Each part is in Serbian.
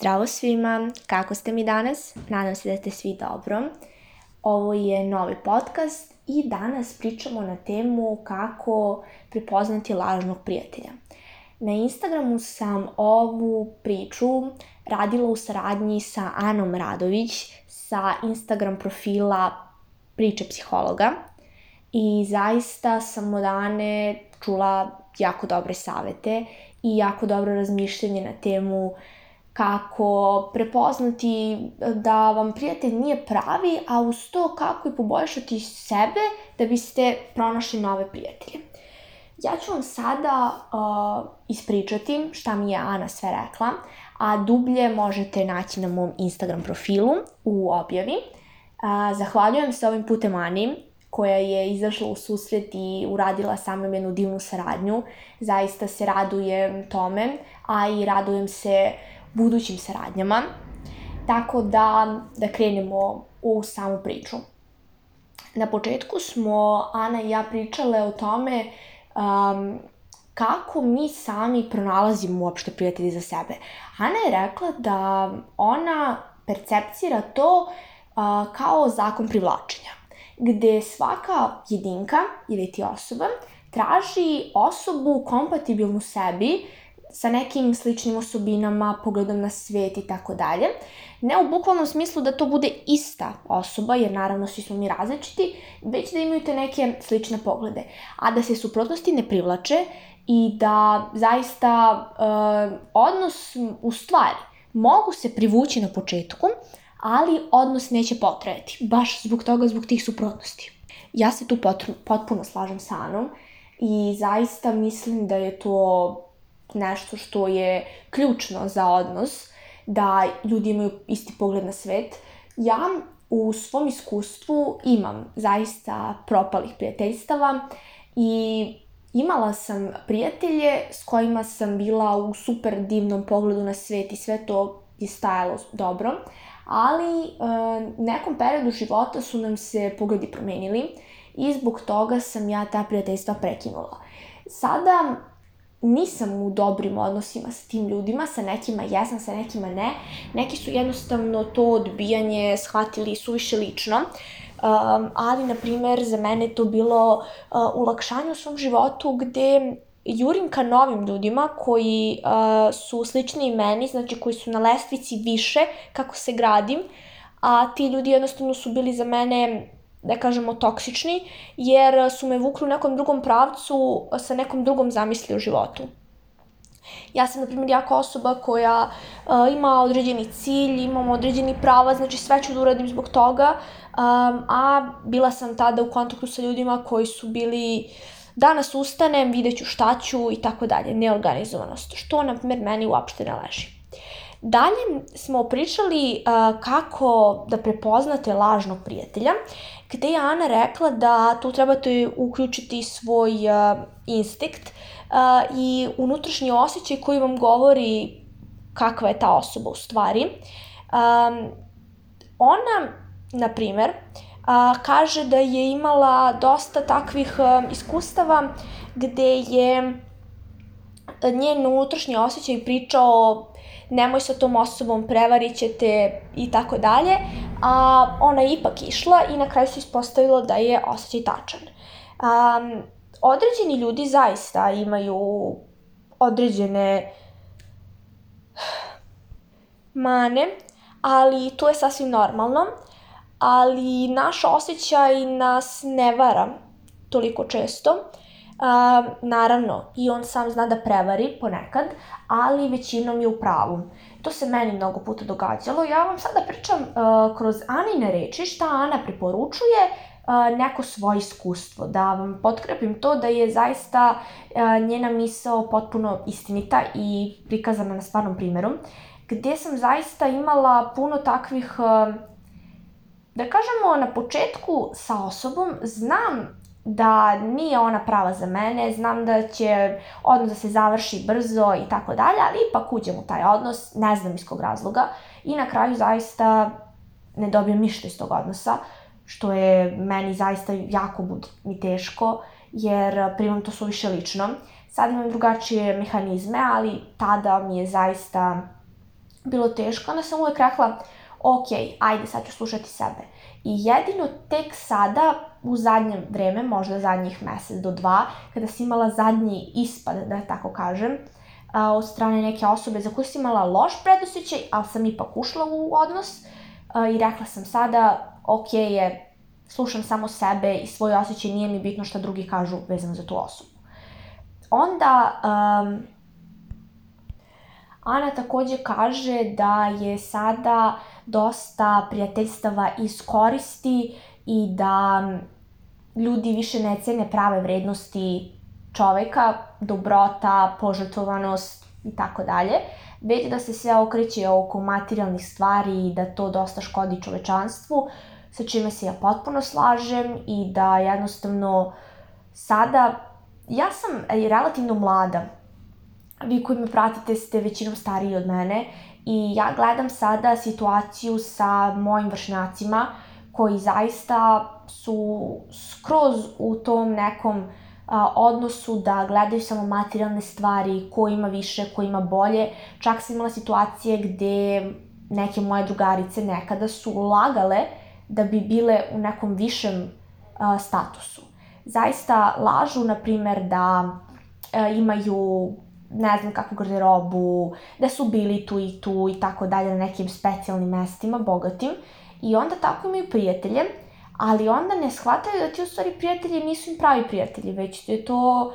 Zdravo svima, kako ste mi danas? Nadam se da ste svi dobro. Ovo je novi podcast i danas pričamo na temu kako prepoznati lažnog prijatelja. Na Instagramu sam ovu priču radila u saradnji sa Anom Radović sa Instagram profila Priče psihologa i zaista sam od Ane čula jako dobre savete i jako dobro razmišljanje na temu uh, kako prepoznati eh, da vam prijatelj nije pravi, a uz to kako i poboljšati sebe da biste pronašli nove prijatelje. Ja ću vam sada uh, ispričati šta mi je Ana sve rekla, a dublje možete naći na mom Instagram profilu u objavi. Uh, zahvaljujem se ovim putem Ani koja je izašla u susret i uradila sa mnom jednu divnu saradnju. Zaista se radujem tome, a i radujem se uh, budućim saradnjama. Tako da, da krenemo u samu priču. Na početku smo Ana i ja pričale o tome um, kako mi sami pronalazimo uopšte prijatelje za sebe. Ana je rekla da ona percepcira to uh, kao zakon privlačenja, gde svaka jedinka ili ti osoba traži osobu kompatibilnu sebi sa nekim sličnim osobinama, pogledom na svet i tako dalje. Ne u bukvalnom smislu da to bude ista osoba, jer naravno svi smo mi različiti, već da imaju te neke slične poglede. A da se suprotnosti ne privlače i da zaista uh, odnos u stvari mogu se privući na početku, ali odnos neće potrajati, baš zbog toga, zbog tih suprotnosti. Ja se tu potpuno slažem sa Anom i zaista mislim da je to nešto što je ključno za odnos, da ljudi imaju isti pogled na svet. Ja u svom iskustvu imam zaista propalih prijateljstava i imala sam prijatelje s kojima sam bila u super divnom pogledu na svet i sve to je stajalo dobro, ali e, nekom periodu života su nam se pogledi promenili i zbog toga sam ja ta prijateljstva prekinula. Sada nisam u dobrim odnosima sa tim ljudima, sa nekima jesam, sa nekima ne. Neki su jednostavno to odbijanje shvatili suviše lično. Um, ali, na primer, za mene to bilo uh, ulakšanje u svom životu gde jurim ka novim ljudima koji uh, su slični meni, znači koji su na lestvici više kako se gradim, a ti ljudi jednostavno su bili za mene da kažemo, toksični, jer su me vukli u nekom drugom pravcu sa nekom drugom zamisli u životu. Ja sam, na primjer, jako osoba koja uh, ima određeni cilj, imam određeni prava, znači sve ću da uradim zbog toga, um, a bila sam tada u kontaktu sa ljudima koji su bili danas ustanem, vidjet ću šta ću i tako dalje, neorganizovanost, što, na primjer, meni uopšte ne leži. Dalje smo pričali uh, kako da prepoznate lažnog prijatelja gde je Ana rekla da tu trebate uključiti svoj uh, instinkt uh, i unutrašnji osjećaj koji vam govori kakva je ta osoba u stvari. Um, ona, na primer, uh, kaže da je imala dosta takvih uh, iskustava gde je njen unutrašnji osjećaj pričao nemoj sa tom osobom, prevarit ćete i tako dalje, a ona je ipak išla i na kraju se ispostavilo da je osjećaj tačan. Um, određeni ljudi zaista imaju određene mane, ali to je sasvim normalno, ali naš osjećaj nas ne vara toliko često A, naravno, i on sam zna da prevari ponekad, ali većinom je u pravu. To se meni mnogo puta događalo. Ja vam sada pričam uh, kroz Anine reči šta Ana preporučuje neko svoje iskustvo. Da vam potkrepim to da je zaista njena misao potpuno istinita i prikazana na stvarnom primeru. Gde sam zaista imala puno takvih da kažemo, na početku sa osobom znam da nije ona prava za mene, znam da će odnos da se završi brzo i tako dalje, ali ipak uđem u taj odnos, ne znam iz kog razloga i na kraju zaista ne dobijem ništa iz tog odnosa, što je meni zaista jako bud mi teško, jer primam to suviše lično. Sad imam drugačije mehanizme, ali tada mi je zaista bilo teško, onda sam uvek rekla, ok, ajde, sad ću slušati sebe I jedino tek sada, u zadnje vreme, možda zadnjih mesec do dva, kada si imala zadnji ispad, da tako kažem, a, od strane neke osobe za koju si imala loš predosećaj, ali sam ipak ušla u odnos a, i rekla sam sada, ok je, slušam samo sebe i svoj osjećaj, nije mi bitno šta drugi kažu vezano za tu osobu. Onda, um, Ana takođe kaže da je sada dosta prijateljstava iskoristi i da ljudi više ne cene prave vrednosti čoveka, dobrota, požrtvovanost i tako dalje, već da se sve okreće oko materijalnih stvari i da to dosta škodi čovečanstvu, sa čime se ja potpuno slažem i da jednostavno sada, ja sam relativno mlada, vi koji me pratite ste većinom stariji od mene i ja gledam sada situaciju sa mojim vršnjacima koji zaista su skroz u tom nekom a, odnosu da gledaju samo materijalne stvari, ko ima više, ko ima bolje. Čak sam imala situacije gde neke moje drugarice nekada su lagale da bi bile u nekom višem a, statusu. Zaista lažu, na primer, da a, e, imaju ne znam kakvu garderobu, da su bili tu i tu i tako dalje na nekim specijalnim mestima, bogatim. I onda tako imaju prijatelje, ali onda ne shvataju da ti u stvari prijatelji nisu im pravi prijatelji, već da je to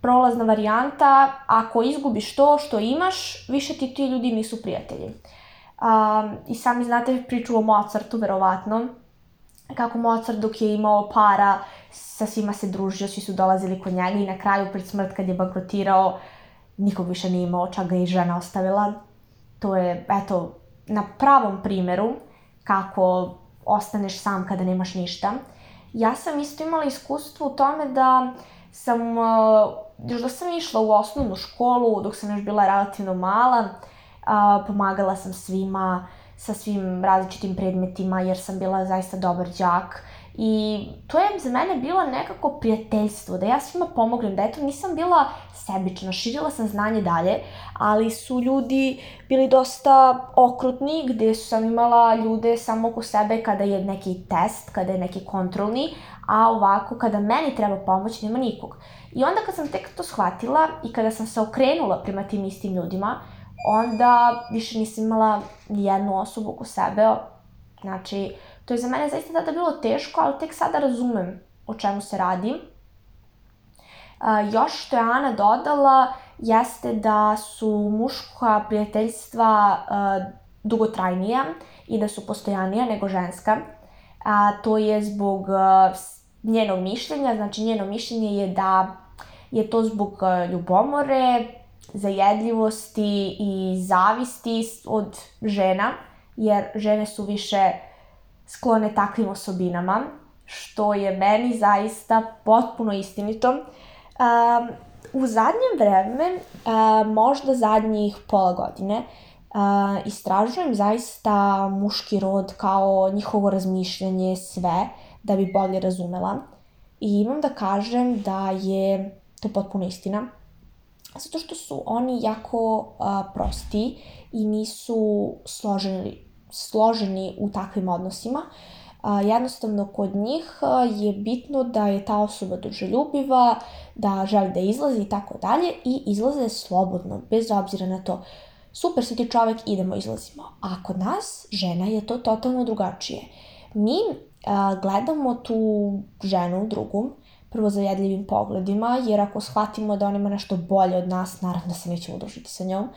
prolazna varijanta, ako izgubiš to što imaš, više ti ti ljudi nisu prijatelji. Um, I sami znate priču o Mozartu, verovatno, kako Mozart dok je imao para, sa svima se družio, svi su dolazili kod njega i na kraju pred smrt kad je bankrotirao, uh, nikog više nije imao, čak ga i žena ostavila. To je, eto, na pravom primeru kako ostaneš sam kada nemaš ništa. Ja sam isto imala iskustvo u tome da sam, eh, još da sam išla u osnovnu školu, dok sam još bila relativno mala, eh, pomagala sam svima sa svim različitim predmetima jer sam bila zaista dobar đak I to je za mene bilo nekako prijateljstvo, da ja svima pomognem, da eto nisam bila sebična, širila sam znanje dalje, ali su ljudi bili dosta okrutni, gde sam imala ljude samo oko sebe kada je neki test, kada je neki kontrolni, a ovako kada meni treba pomoć nema nikog. I onda kad sam tek to shvatila i kada sam se okrenula prema tim istim ljudima, onda više nisam imala jednu osobu oko sebe, znači To je za mene zaista tada bilo teško, ali tek sada razumem o čemu se radi. Uh, još što je Ana dodala jeste da su muška prijateljstva uh, dugotrajnija i da su postojanija nego ženska. A to je zbog uh, njenog mišljenja, znači njeno mišljenje je da je to zbog ljubomore, zajedljivosti i zavisti od žena, jer žene su više sklone takvim osobinama, što je meni zaista potpuno istinito. Um, u zadnjem vreme, uh, možda zadnjih pola godine, uh, istražujem zaista muški rod kao njihovo razmišljanje, sve, da bi bolje razumela. I imam da kažem da je to potpuno istina. Zato što su oni jako uh, prosti i nisu složeni složeni u takvim odnosima. A, jednostavno, kod njih je bitno da je ta osoba doželjubiva, da želi da izlazi i tako dalje i izlaze slobodno, bez obzira na to. Super si ti čovek, idemo, izlazimo. A kod nas, žena je to totalno drugačije. Mi a, gledamo tu ženu drugom, prvo zajedljivim pogledima, jer ako shvatimo da ona ima nešto bolje od nas, naravno da se nećemo družiti sa njom,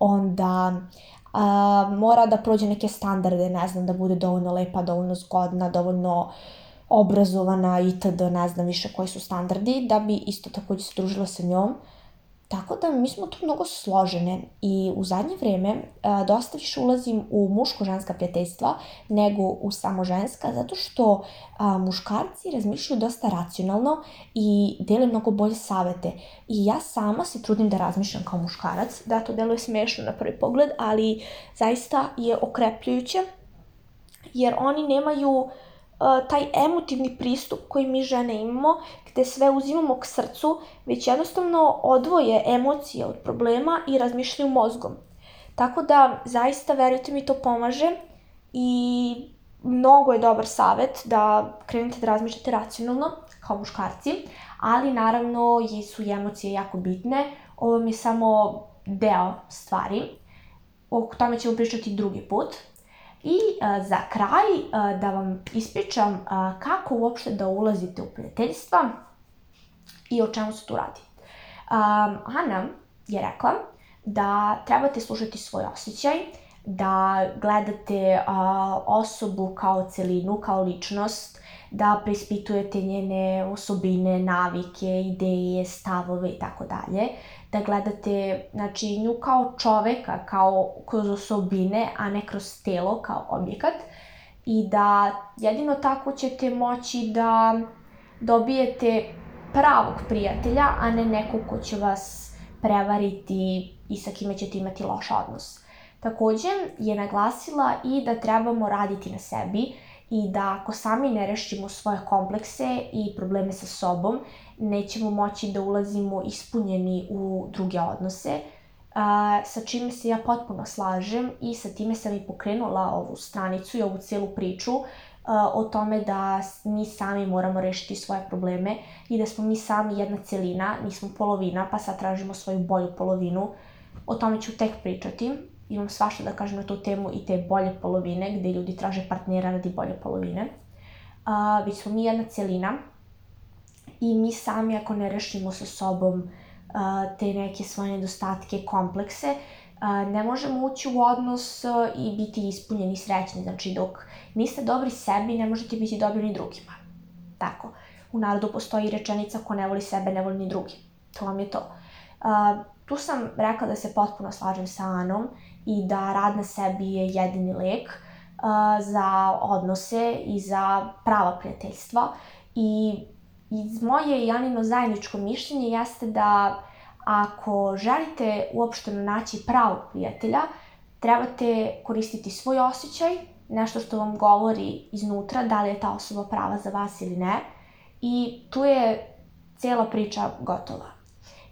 onda a, mora da prođe neke standarde, ne znam, da bude dovoljno lepa, dovoljno zgodna, dovoljno obrazovana itd., ne znam više koji su standardi, da bi isto takođe se družila sa njom. Tako da mi smo tu mnogo složene i u zadnje vreme a, dosta više ulazim u muško-ženska prijateljstva nego u samo ženska, zato što a, muškarci razmišljaju dosta racionalno i dele mnogo bolje savete. I ja sama se trudim da razmišljam kao muškarac, da to deluje smešno na prvi pogled, ali zaista je okrepljujuće jer oni nemaju E, taj emotivni pristup koji mi žene imamo, gde sve uzimamo k srcu, već jednostavno odvoje emocije od problema i razmišljaju mozgom. Tako da, zaista, verujte mi, to pomaže i mnogo je dobar savet da krenete da razmišljate racionalno, kao muškarci, ali naravno su i emocije jako bitne. Ovo mi je samo deo stvari. O tome ćemo pričati drugi put. I e, za kraj e, da vam ispričam e, kako uopšte da ulazite u prijateljstva i o čemu se tu radi. Ana je rekla da trebate slušati svoj osjećaj, da gledate osobu kao celinu, kao ličnost, da preispitujete njene osobine, navike, ideje, stavove i tako dalje, da gledate znači, nju kao čoveka, kao kroz osobine, a ne kroz telo, kao objekat. I da jedino tako ćete moći da dobijete pravog prijatelja, a ne nekog ko će vas prevariti i sa kime ćete imati loš odnos. Takođe je naglasila i da trebamo raditi na sebi i da ako sami ne rešimo svoje komplekse i probleme sa sobom nećemo moći da ulazimo ispunjeni u druge odnose, a, sa čime se ja potpuno slažem i sa time sam i pokrenula ovu stranicu i ovu celu priču a, o tome da mi sami moramo rešiti svoje probleme i da smo mi sami jedna celina, nismo polovina, pa sad tražimo svoju bolju polovinu. O tome ću tek pričati, imam svašta da kažem na tu temu i te bolje polovine, gde ljudi traže partnera radi bolje polovine. A, već smo mi jedna celina, i mi sami ako ne rešimo sa sobom a, te neke svoje nedostatke, komplekse, a, ne možemo ući u odnos a, i biti ispunjeni srećni. Znači, dok niste dobri sebi, ne možete biti dobri ni drugima. Tako. U narodu postoji rečenica ko ne voli sebe, ne voli ni drugi. To vam je to. A, tu sam rekla da se potpuno slažem sa Anom i da rad na sebi je jedini lek a, za odnose i za prava prijateljstva i iz moje i Anino zajedničko mišljenje jeste da ako želite uopšteno naći pravog prijatelja, trebate koristiti svoj osjećaj, nešto što vam govori iznutra da li je ta osoba prava za vas ili ne i tu je cela priča gotova.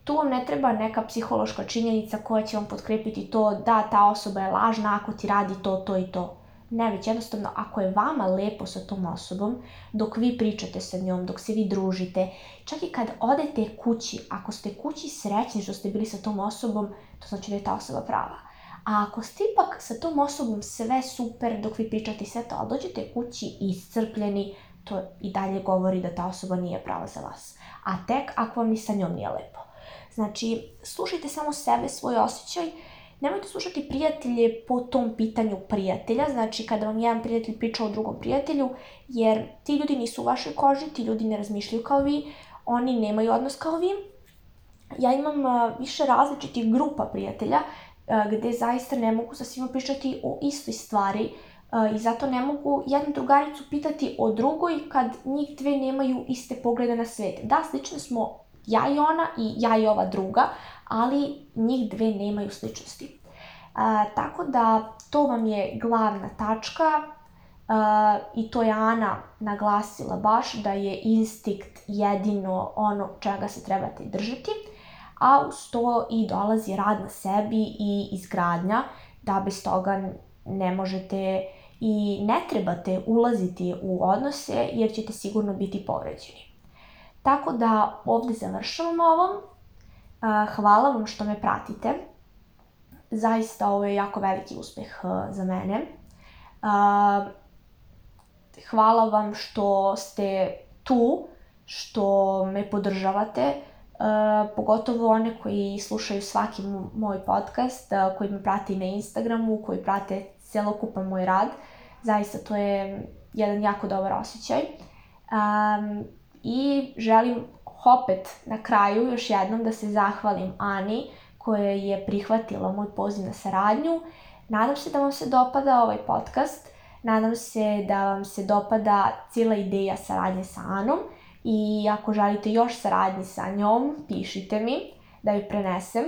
Tu vam ne treba neka psihološka činjenica koja će vam potkrepiti to da ta osoba je lažna ako ti radi to, to i to. Ne, već jednostavno, ako je vama lepo sa tom osobom, dok vi pričate sa njom, dok se vi družite, čak i kad odete kući, ako ste kući srećni što ste bili sa tom osobom, to znači da je ta osoba prava. A ako ste ipak sa tom osobom sve super dok vi pričate sve to, ali dođete kući iscrpljeni, to i dalje govori da ta osoba nije prava za vas. A tek ako vam ni sa njom nije lepo. Znači, slušajte samo sebe, svoj osjećaj, Nemojte slušati prijatelje po tom pitanju prijatelja, znači kada vam jedan prijatelj priča o drugom prijatelju, jer ti ljudi nisu u vašoj koži, ti ljudi ne razmišljaju kao vi, oni nemaju odnos kao vi. Ja imam više različitih grupa prijatelja a, gde zaista ne mogu sa svima pričati o istoj stvari, i zato ne mogu jednu drugaricu pitati o drugoj kad njih dve nemaju iste poglede na svet. Da, slično smo ja i ona i ja i ova druga, ali njih dve nemaju sličnosti. A, tako da to vam je glavna tačka a, i to je Ana naglasila baš da je instinkt jedino ono čega se trebate držati, a uz to i dolazi rad na sebi i izgradnja, da bez toga ne možete i ne trebate ulaziti u odnose jer ćete sigurno biti povređeni. Tako da ovde završavamo ovom Hvala vam što me pratite. Zaista ovo je jako veliki uspeh za mene. Hvala vam što ste tu, što me podržavate, pogotovo one koji slušaju svaki moj podcast, koji me prati na Instagramu, koji prate celokupan moj rad. Zaista to je jedan jako dobar osjećaj. I želim opet na kraju još jednom da se zahvalim Ani koja je prihvatila moj poziv na saradnju. Nadam se da vam se dopada ovaj podcast. Nadam se da vam se dopada cijela ideja saradnje sa Anom i ako želite još saradnje sa njom, pišite mi da ju prenesem.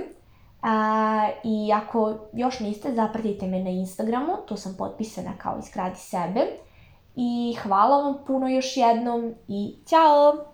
A, I ako još niste, zapratite me na Instagramu, tu sam potpisana kao Iskradi sebe. I hvala vam puno još jednom i ćao!